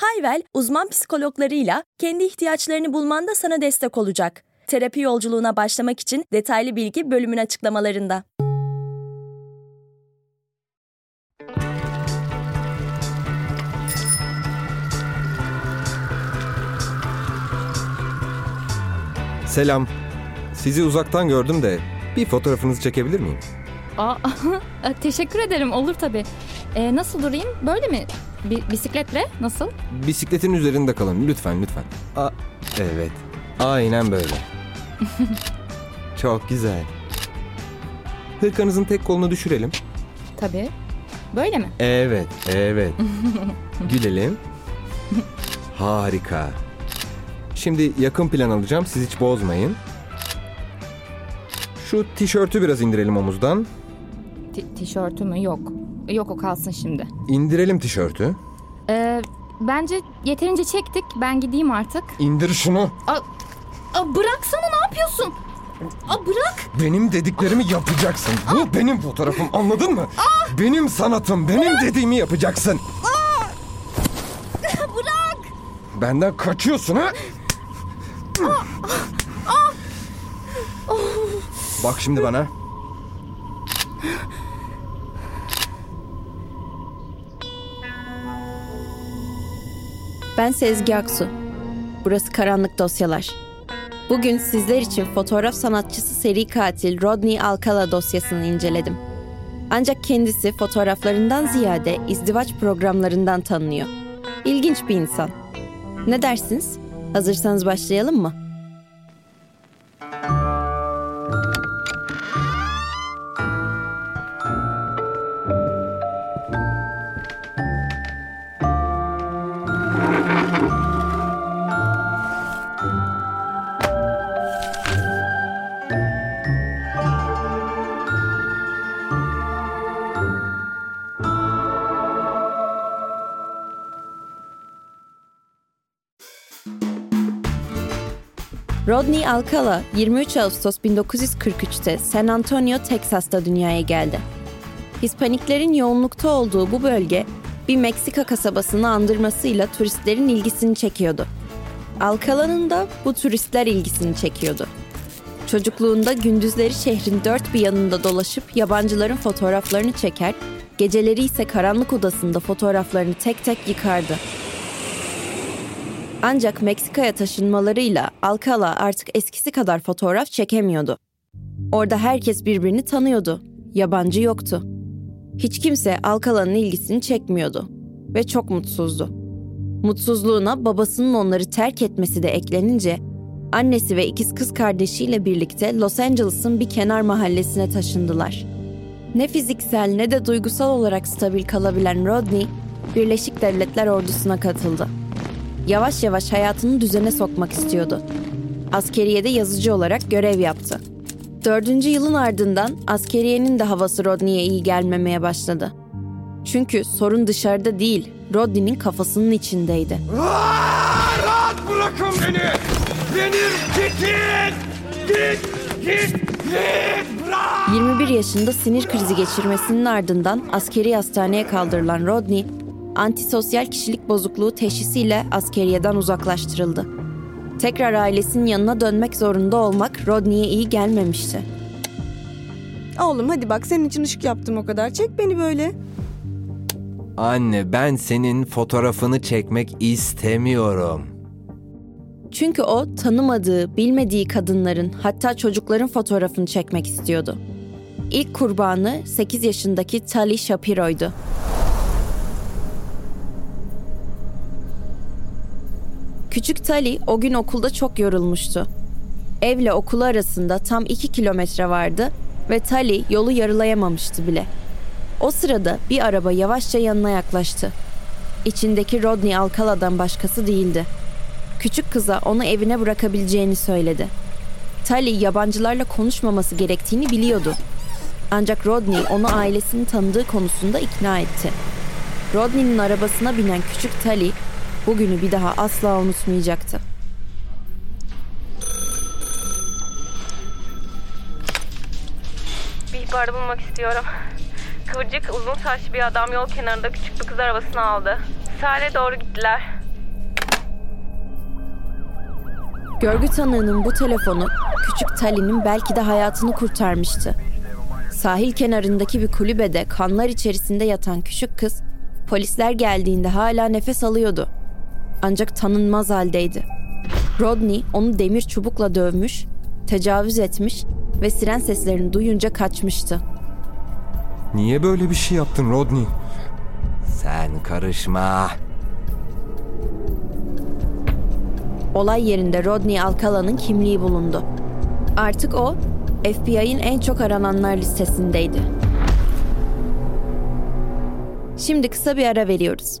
Hayvel, uzman psikologlarıyla kendi ihtiyaçlarını bulmanda sana destek olacak. Terapi yolculuğuna başlamak için detaylı bilgi bölümün açıklamalarında. Selam. Sizi uzaktan gördüm de bir fotoğrafınızı çekebilir miyim? Aa, teşekkür ederim olur tabii. Ee, nasıl durayım? Böyle mi? Bi- bisikletle nasıl? Bisikletin üzerinde kalın lütfen lütfen. Aa, evet. Aynen böyle. Çok güzel. Hırkanızın tek kolunu düşürelim. Tabii. Böyle mi? Evet, evet. Gülelim. Harika. Şimdi yakın plan alacağım. Siz hiç bozmayın. Şu tişörtü biraz indirelim omuzdan. Ti- tişörtü mü? Yok. Yok o kalsın şimdi. İndirelim tişörtü. Ee, bence yeterince çektik. Ben gideyim artık. İndir şunu. Aa, aa, bıraksana ne yapıyorsun? Aa, bırak. Benim dediklerimi yapacaksın. Bu benim fotoğrafım anladın mı? Benim sanatım, benim dediğimi yapacaksın. Bırak. Benden kaçıyorsun ha? Bak şimdi bana. Ben Sezgi Aksu. Burası Karanlık Dosyalar. Bugün sizler için fotoğraf sanatçısı seri katil Rodney Alcala dosyasını inceledim. Ancak kendisi fotoğraflarından ziyade izdivaç programlarından tanınıyor. İlginç bir insan. Ne dersiniz? Hazırsanız başlayalım mı? Rodney Alcala 23 Ağustos 1943'te San Antonio, Teksas'ta dünyaya geldi. Hispaniklerin yoğunlukta olduğu bu bölge bir Meksika kasabasını andırmasıyla turistlerin ilgisini çekiyordu. Alcala'nın da bu turistler ilgisini çekiyordu. Çocukluğunda gündüzleri şehrin dört bir yanında dolaşıp yabancıların fotoğraflarını çeker, geceleri ise karanlık odasında fotoğraflarını tek tek yıkardı. Ancak Meksika'ya taşınmalarıyla Alcala artık eskisi kadar fotoğraf çekemiyordu. Orada herkes birbirini tanıyordu. Yabancı yoktu. Hiç kimse Alcala'nın ilgisini çekmiyordu ve çok mutsuzdu. Mutsuzluğuna babasının onları terk etmesi de eklenince annesi ve ikiz kız kardeşiyle birlikte Los Angeles'ın bir kenar mahallesine taşındılar. Ne fiziksel ne de duygusal olarak stabil kalabilen Rodney, Birleşik Devletler ordusuna katıldı yavaş yavaş hayatını düzene sokmak istiyordu. Askeriyede yazıcı olarak görev yaptı. Dördüncü yılın ardından askeriyenin de havası Rodney'e iyi gelmemeye başladı. Çünkü sorun dışarıda değil, Rodney'nin kafasının içindeydi. Aa, rahat bırakın beni! Beni gidin! Git! Git! Git! Bırak! 21 yaşında sinir krizi geçirmesinin ardından askeri hastaneye kaldırılan Rodney, antisosyal kişilik bozukluğu teşhisiyle askeriyeden uzaklaştırıldı. Tekrar ailesinin yanına dönmek zorunda olmak Rodney'e iyi gelmemişti. Oğlum hadi bak senin için ışık yaptım o kadar. Çek beni böyle. Anne ben senin fotoğrafını çekmek istemiyorum. Çünkü o tanımadığı, bilmediği kadınların hatta çocukların fotoğrafını çekmek istiyordu. İlk kurbanı 8 yaşındaki Tali Shapiro'ydu. Küçük Tali o gün okulda çok yorulmuştu. Evle okulu arasında tam 2 kilometre vardı ve Tali yolu yarılayamamıştı bile. O sırada bir araba yavaşça yanına yaklaştı. İçindeki Rodney Alcala'dan başkası değildi. küçük kıza onu evine bırakabileceğini söyledi. Tali yabancılarla konuşmaması gerektiğini biliyordu. Ancak Rodney onu ailesini tanıdığı konusunda ikna etti. Rodney'nin arabasına binen küçük Tali bugünü bir daha asla unutmayacaktı. Bir ihbarda bulunmak istiyorum. Kıvırcık uzun saçlı bir adam yol kenarında küçük bir kız arabasını aldı. Sahile doğru gittiler. Görgü tanığının bu telefonu küçük Tali'nin belki de hayatını kurtarmıştı. Sahil kenarındaki bir kulübede kanlar içerisinde yatan küçük kız polisler geldiğinde hala nefes alıyordu. Ancak tanınmaz haldeydi. Rodney onu demir çubukla dövmüş, tecavüz etmiş ve siren seslerini duyunca kaçmıştı. Niye böyle bir şey yaptın Rodney? Sen karışma. Olay yerinde Rodney Alcala'nın kimliği bulundu. Artık o, FBI'nin en çok arananlar listesindeydi. Şimdi kısa bir ara veriyoruz.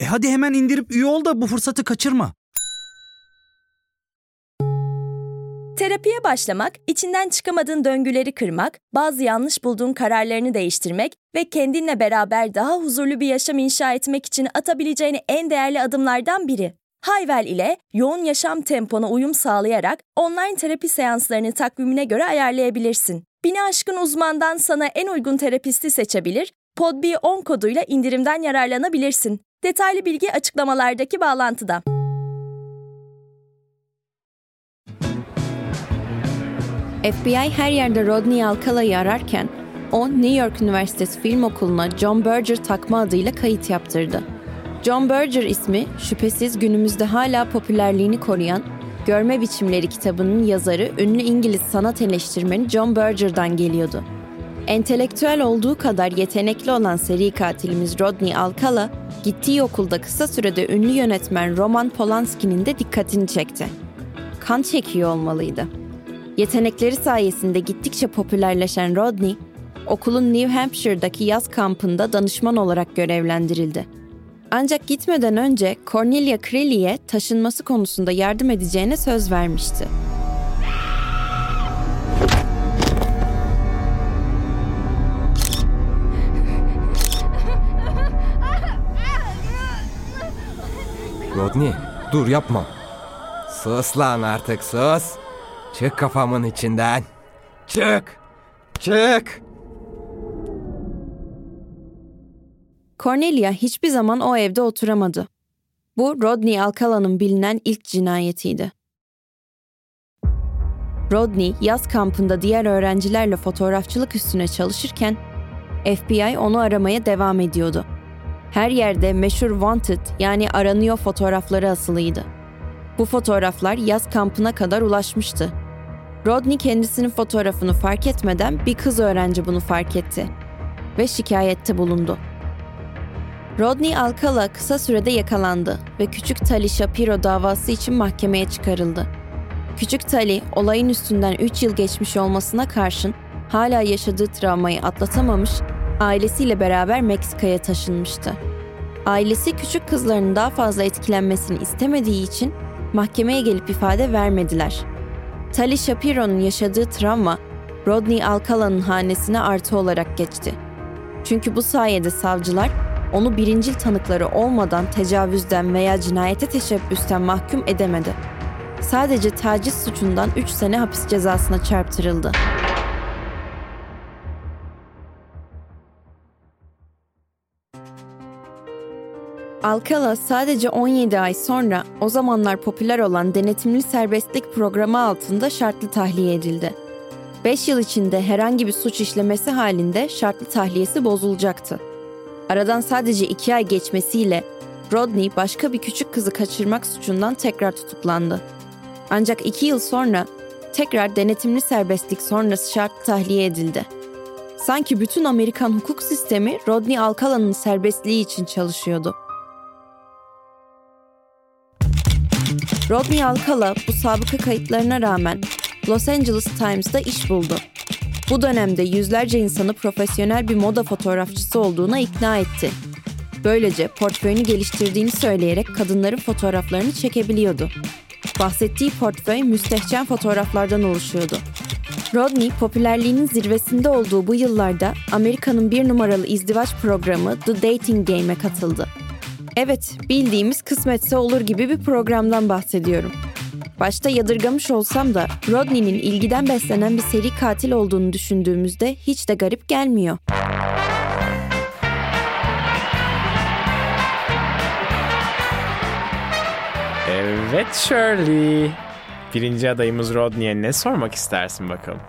E hadi hemen indirip üye ol da bu fırsatı kaçırma. Terapiye başlamak, içinden çıkamadığın döngüleri kırmak, bazı yanlış bulduğun kararlarını değiştirmek ve kendinle beraber daha huzurlu bir yaşam inşa etmek için atabileceğin en değerli adımlardan biri. Hayvel ile yoğun yaşam tempona uyum sağlayarak online terapi seanslarını takvimine göre ayarlayabilirsin. Bini aşkın uzmandan sana en uygun terapisti seçebilir, PodB10 koduyla indirimden yararlanabilirsin. Detaylı bilgi açıklamalardaki bağlantıda. FBI her yerde Rodney Alcala'yı ararken o New York Üniversitesi Film Okulu'na John Berger takma adıyla kayıt yaptırdı. John Berger ismi şüphesiz günümüzde hala popülerliğini koruyan Görme Biçimleri kitabının yazarı ünlü İngiliz sanat eleştirmeni John Berger'dan geliyordu. Entelektüel olduğu kadar yetenekli olan seri katilimiz Rodney Alcala, gittiği okulda kısa sürede ünlü yönetmen Roman Polanski'nin de dikkatini çekti. Kan çekiyor olmalıydı. Yetenekleri sayesinde gittikçe popülerleşen Rodney, okulun New Hampshire'daki yaz kampında danışman olarak görevlendirildi. Ancak gitmeden önce Cornelia Creeley'e taşınması konusunda yardım edeceğine söz vermişti. Rodney dur yapma. Sus lan artık sus. Çık kafamın içinden. Çık. Çık. Cornelia hiçbir zaman o evde oturamadı. Bu Rodney Alcala'nın bilinen ilk cinayetiydi. Rodney yaz kampında diğer öğrencilerle fotoğrafçılık üstüne çalışırken FBI onu aramaya devam ediyordu. Her yerde meşhur wanted yani aranıyor fotoğrafları asılıydı. Bu fotoğraflar yaz kampına kadar ulaşmıştı. Rodney kendisinin fotoğrafını fark etmeden bir kız öğrenci bunu fark etti ve şikayette bulundu. Rodney Alcala kısa sürede yakalandı ve küçük Tali Shapiro davası için mahkemeye çıkarıldı. Küçük Tali, olayın üstünden 3 yıl geçmiş olmasına karşın hala yaşadığı travmayı atlatamamış, ailesiyle beraber Meksika'ya taşınmıştı. Ailesi küçük kızlarının daha fazla etkilenmesini istemediği için mahkemeye gelip ifade vermediler. Tali Shapiro'nun yaşadığı travma, Rodney Alcala'nın hanesine artı olarak geçti. Çünkü bu sayede savcılar onu birincil tanıkları olmadan tecavüzden veya cinayete teşebbüsten mahkum edemedi. Sadece taciz suçundan 3 sene hapis cezasına çarptırıldı. Alcala sadece 17 ay sonra o zamanlar popüler olan denetimli serbestlik programı altında şartlı tahliye edildi. 5 yıl içinde herhangi bir suç işlemesi halinde şartlı tahliyesi bozulacaktı. Aradan sadece 2 ay geçmesiyle Rodney başka bir küçük kızı kaçırmak suçundan tekrar tutuklandı. Ancak iki yıl sonra tekrar denetimli serbestlik sonrası şart tahliye edildi. Sanki bütün Amerikan hukuk sistemi Rodney Alcala'nın serbestliği için çalışıyordu. Rodney Alcala bu sabıka kayıtlarına rağmen Los Angeles Times'da iş buldu. Bu dönemde yüzlerce insanı profesyonel bir moda fotoğrafçısı olduğuna ikna etti. Böylece portföyünü geliştirdiğini söyleyerek kadınların fotoğraflarını çekebiliyordu. Bahsettiği portföy müstehcen fotoğraflardan oluşuyordu. Rodney popülerliğinin zirvesinde olduğu bu yıllarda Amerika'nın bir numaralı izdivaç programı The Dating Game'e katıldı. Evet, bildiğimiz kısmetse olur gibi bir programdan bahsediyorum. Başta yadırgamış olsam da Rodney'nin ilgiden beslenen bir seri katil olduğunu düşündüğümüzde hiç de garip gelmiyor. Evet Shirley. Birinci adayımız Rodney'e ne sormak istersin bakalım?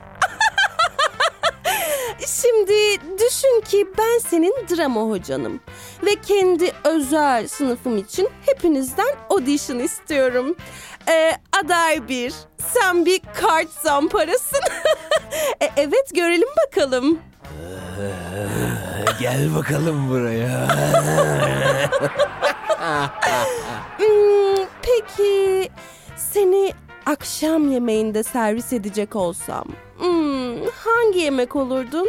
Şimdi düşün ki ben senin drama hocanım. Ve kendi özel sınıfım için hepinizden audition istiyorum. Ee, aday bir, sen bir kart zamparasın. e, evet görelim bakalım. Gel bakalım buraya. Hmm, peki seni akşam yemeğinde servis edecek olsam hmm, hangi yemek olurdun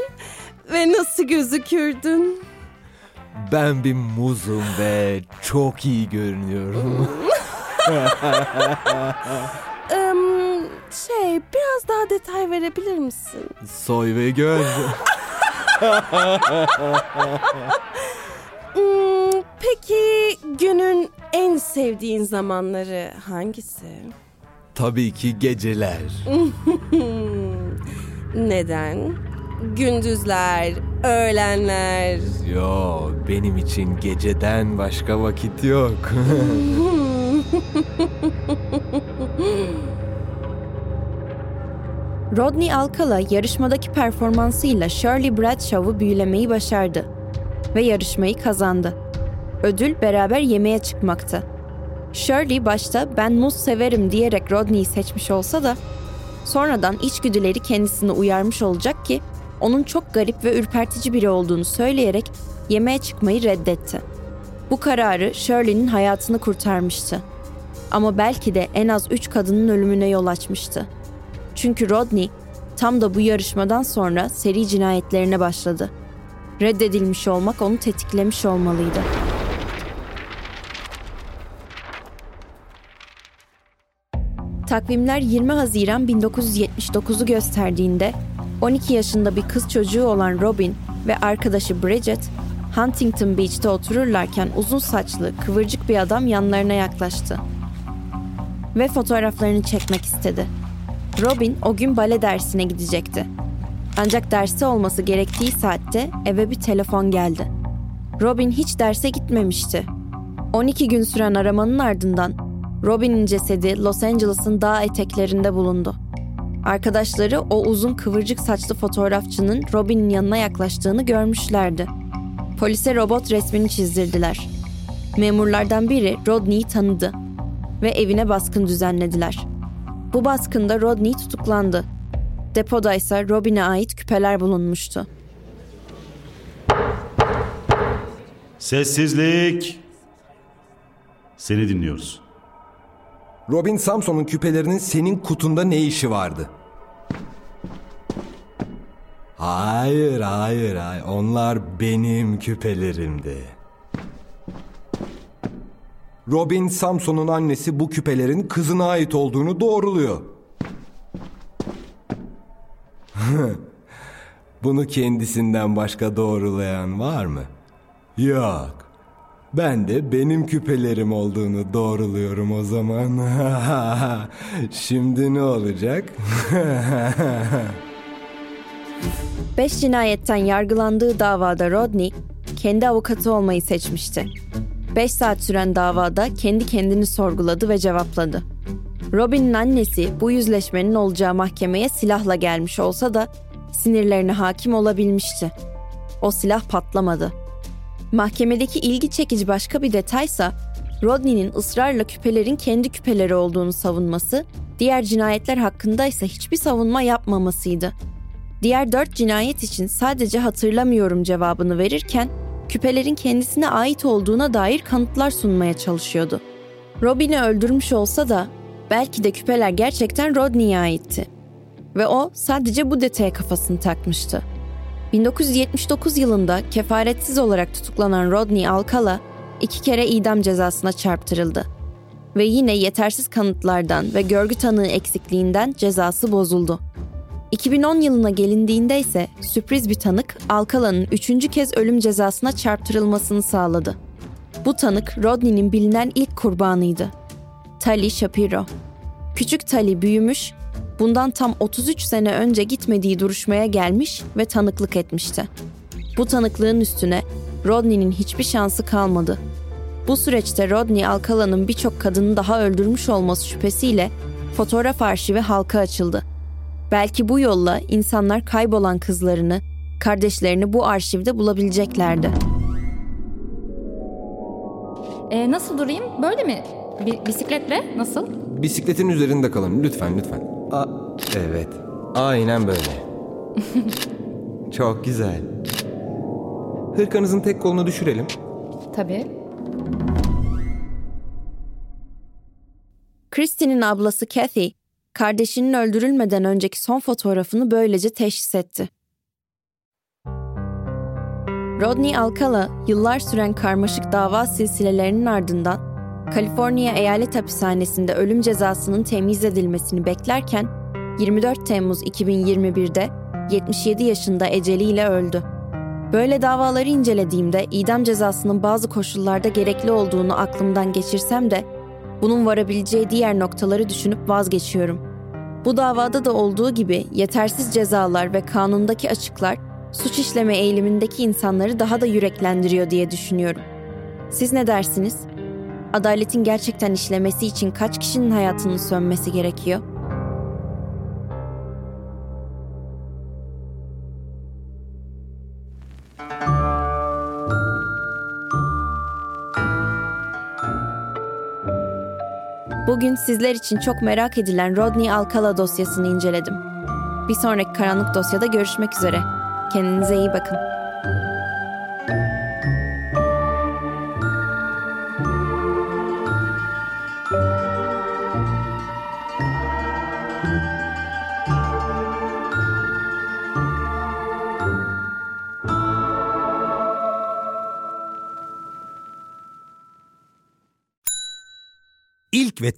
ve nasıl gözükürdün? Ben bir muzum ve çok iyi görünüyorum. Em, şey biraz daha detay verebilir misin? Soy ve gör. Hmm, peki günün en sevdiğin zamanları hangisi? Tabii ki geceler. Neden? Gündüzler, öğlenler. Yo, benim için geceden başka vakit yok. Rodney Alcala yarışmadaki performansıyla Shirley Bradshaw'u büyülemeyi başardı ve yarışmayı kazandı. Ödül beraber yemeğe çıkmaktı. Shirley başta ben muz severim diyerek Rodney'i seçmiş olsa da sonradan içgüdüleri kendisini uyarmış olacak ki onun çok garip ve ürpertici biri olduğunu söyleyerek yemeğe çıkmayı reddetti. Bu kararı Shirley'nin hayatını kurtarmıştı. Ama belki de en az üç kadının ölümüne yol açmıştı. Çünkü Rodney tam da bu yarışmadan sonra seri cinayetlerine başladı. Reddedilmiş olmak onu tetiklemiş olmalıydı. Takvimler 20 Haziran 1979'u gösterdiğinde 12 yaşında bir kız çocuğu olan Robin ve arkadaşı Bridget Huntington Beach'te otururlarken uzun saçlı, kıvırcık bir adam yanlarına yaklaştı ve fotoğraflarını çekmek istedi. Robin o gün bale dersine gidecekti. Ancak dersi olması gerektiği saatte eve bir telefon geldi. Robin hiç derse gitmemişti. 12 gün süren aramanın ardından Robin'in cesedi Los Angeles'ın dağ eteklerinde bulundu. Arkadaşları o uzun kıvırcık saçlı fotoğrafçının Robin'in yanına yaklaştığını görmüşlerdi. Polise robot resmini çizdirdiler. Memurlardan biri Rodney'i tanıdı ve evine baskın düzenlediler. Bu baskında Rodney tutuklandı. Depoda ise Robin'e ait küpeler bulunmuştu. Sessizlik. Seni dinliyoruz. Robin Samson'un küpelerinin senin kutunda ne işi vardı? hayır, hayır, hayır. Onlar benim küpelerimdi. Robin Samson'un annesi bu küpelerin kızına ait olduğunu doğruluyor. Bunu kendisinden başka doğrulayan var mı? Yok. Ben de benim küpelerim olduğunu doğruluyorum o zaman. Şimdi ne olacak? Beş cinayetten yargılandığı davada Rodney kendi avukatı olmayı seçmişti. Beş saat süren davada kendi kendini sorguladı ve cevapladı. Robin'in annesi bu yüzleşmenin olacağı mahkemeye silahla gelmiş olsa da sinirlerine hakim olabilmişti. O silah patlamadı. Mahkemedeki ilgi çekici başka bir detaysa Rodney'nin ısrarla küpelerin kendi küpeleri olduğunu savunması, diğer cinayetler hakkında ise hiçbir savunma yapmamasıydı. Diğer dört cinayet için sadece hatırlamıyorum cevabını verirken, küpelerin kendisine ait olduğuna dair kanıtlar sunmaya çalışıyordu. Robin'i öldürmüş olsa da belki de küpeler gerçekten Rodney'e aitti. Ve o sadece bu detaya kafasını takmıştı. 1979 yılında kefaretsiz olarak tutuklanan Rodney Alcala iki kere idam cezasına çarptırıldı. Ve yine yetersiz kanıtlardan ve görgü tanığı eksikliğinden cezası bozuldu. 2010 yılına gelindiğinde ise sürpriz bir tanık Alcala'nın üçüncü kez ölüm cezasına çarptırılmasını sağladı. Bu tanık Rodney'nin bilinen ilk kurbanıydı. Tali Shapiro. Küçük Tali büyümüş, bundan tam 33 sene önce gitmediği duruşmaya gelmiş ve tanıklık etmişti. Bu tanıklığın üstüne Rodney'nin hiçbir şansı kalmadı. Bu süreçte Rodney Alcala'nın birçok kadını daha öldürmüş olması şüphesiyle fotoğraf arşivi halka açıldı. Belki bu yolla insanlar kaybolan kızlarını, kardeşlerini bu arşivde bulabileceklerdi. E, nasıl durayım? Böyle mi? Bi- bisikletle nasıl? Bisikletin üzerinde kalın lütfen lütfen. Evet. Aynen böyle. Çok güzel. Hırkanızın tek kolunu düşürelim. Tabii. Christie'nin ablası Kathy, kardeşinin öldürülmeden önceki son fotoğrafını böylece teşhis etti. Rodney Alcala, yıllar süren karmaşık dava silsilelerinin ardından Kaliforniya Eyalet Hapishanesi'nde ölüm cezasının temiz edilmesini beklerken 24 Temmuz 2021'de 77 yaşında eceliyle öldü. Böyle davaları incelediğimde idam cezasının bazı koşullarda gerekli olduğunu aklımdan geçirsem de bunun varabileceği diğer noktaları düşünüp vazgeçiyorum. Bu davada da olduğu gibi yetersiz cezalar ve kanundaki açıklar suç işleme eğilimindeki insanları daha da yüreklendiriyor diye düşünüyorum. Siz ne dersiniz? Adaletin gerçekten işlemesi için kaç kişinin hayatının sönmesi gerekiyor? Bugün sizler için çok merak edilen Rodney Alcala dosyasını inceledim. Bir sonraki karanlık dosyada görüşmek üzere. Kendinize iyi bakın.